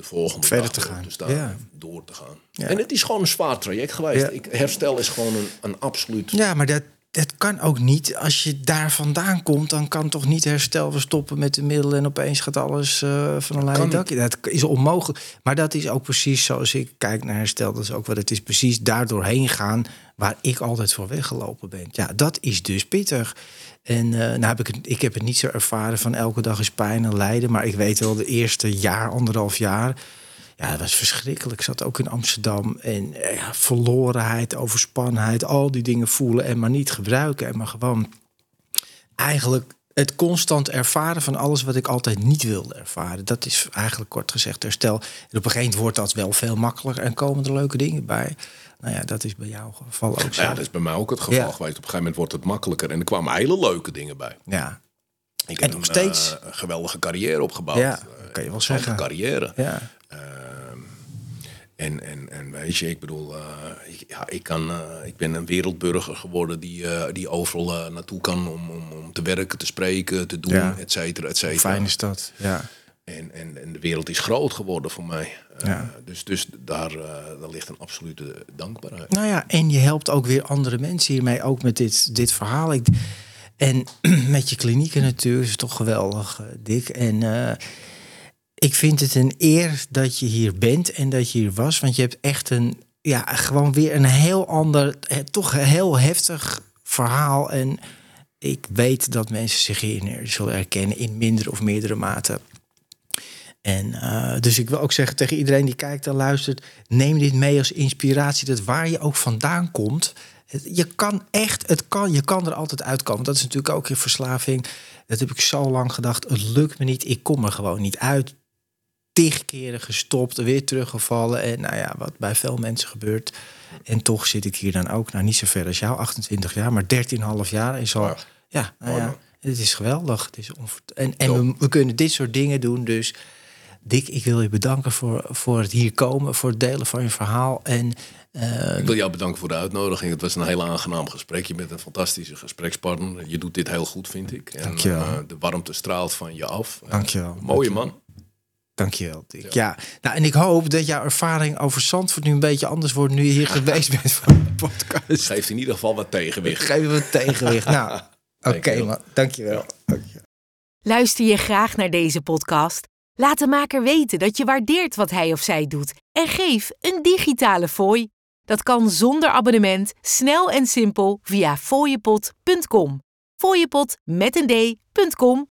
de volgende Verder te gaan. staan, Ja. door te gaan. Ja. En het is gewoon een zwaar traject geweest. Ik, herstel is gewoon een, een absoluut... Ja, maar dat, dat kan ook niet. Als je daar vandaan komt, dan kan toch niet herstel. We stoppen met de middelen en opeens gaat alles eh, van een Kan dakje. Dat is onmogelijk. Maar dat is ook precies zoals ik kijk naar herstel. Dat is ook wat het is. Precies daardoor heen gaan waar ik altijd voor weggelopen ben. Ja, dat is dus pittig. En eh, nou heb ik, het, ik heb het niet zo ervaren van elke dag is pijn en lijden. Maar ik weet wel, de eerste jaar, anderhalf jaar... Ja, dat was verschrikkelijk. Ik zat ook in Amsterdam. En eh, ja, verlorenheid, overspannenheid, al die dingen voelen en maar niet gebruiken. En maar gewoon eigenlijk het constant ervaren van alles wat ik altijd niet wilde ervaren. Dat is eigenlijk kort gezegd herstel. En op een gegeven moment wordt dat wel veel makkelijker en komen er leuke dingen bij. Nou ja, dat is bij jouw geval ook zo. Ja, dat is bij mij ook het geval Ja. geweest. Op een gegeven moment wordt het makkelijker. En er kwamen hele leuke dingen bij. Ja, Ik En heb nog een, steeds. eh, een geweldige carrière opgebouwd. Ja, Eh, kan je wel een zeggen. carrière. ja. En, en, en weet je, ik bedoel, eh, ik, ja, ik, kan, eh, ik ben een wereldburger geworden die, eh, die overal naartoe kan om, om, om te werken, te spreken, te doen, Ja. et cetera, et cetera. fijn is dat? Ja. En, en, en de wereld is groot geworden voor mij. Ja. Dus, dus daar, daar ligt een absolute dankbaarheid. Nou ja, en je helpt ook weer andere mensen hiermee, ook met dit, dit verhaal. Ik, en met je klinieken natuurlijk, is toch geweldig, Dick. En ik vind het een eer dat je hier bent en dat je hier was. Want je hebt echt een, ja, gewoon weer een heel ander, toch heel heftig verhaal. En ik weet dat mensen zich hierin zullen herkennen in mindere of meerdere mate. En eh, dus ik wil ook zeggen tegen iedereen die kijkt en luistert: neem dit mee als inspiratie. Dat waar je ook vandaan komt, je kan echt, het kan, je kan er altijd uitkomen. Dat is natuurlijk ook in verslaving. Dat heb ik zo lang gedacht. Het lukt me niet. Ik kom er gewoon niet uit. Tig keren gestopt, weer teruggevallen. En nou ja, wat bij veel mensen gebeurt. En toch zit ik hier dan ook, nou niet zo ver als jou, 28 jaar, maar 13,5 jaar is al. Ja, nou ja, het is geweldig. Het is en en we, we kunnen dit soort dingen doen. Dus Dick, ik wil je bedanken voor, voor het hier komen, voor het delen van je verhaal. En eh, Ik wil jou bedanken voor de uitnodiging. Het was een heel aangenaam gesprek. Je bent een fantastische gesprekspartner. Je doet dit heel goed, vind ik. En, Dankjewel. eh, de warmte straalt van je af. Eh, Dankjewel. mooie man. Dankjewel, Dick. Ja. nou, en ik hoop dat jouw ervaring over Zandvoort nu een beetje anders wordt nu je hier geweest bent voor de podcast. Geeft in ieder geval wat tegenwicht. Geef een tegenwicht. Nou, oké Dankjewel. man, dankjewel. dankjewel. Luister je graag naar deze podcast? Laat de maker weten dat je waardeert wat hij of zij doet en geef een digitale fooi. Dat kan zonder abonnement, snel en simpel via fooiepot.com. Fooiepot met een d.com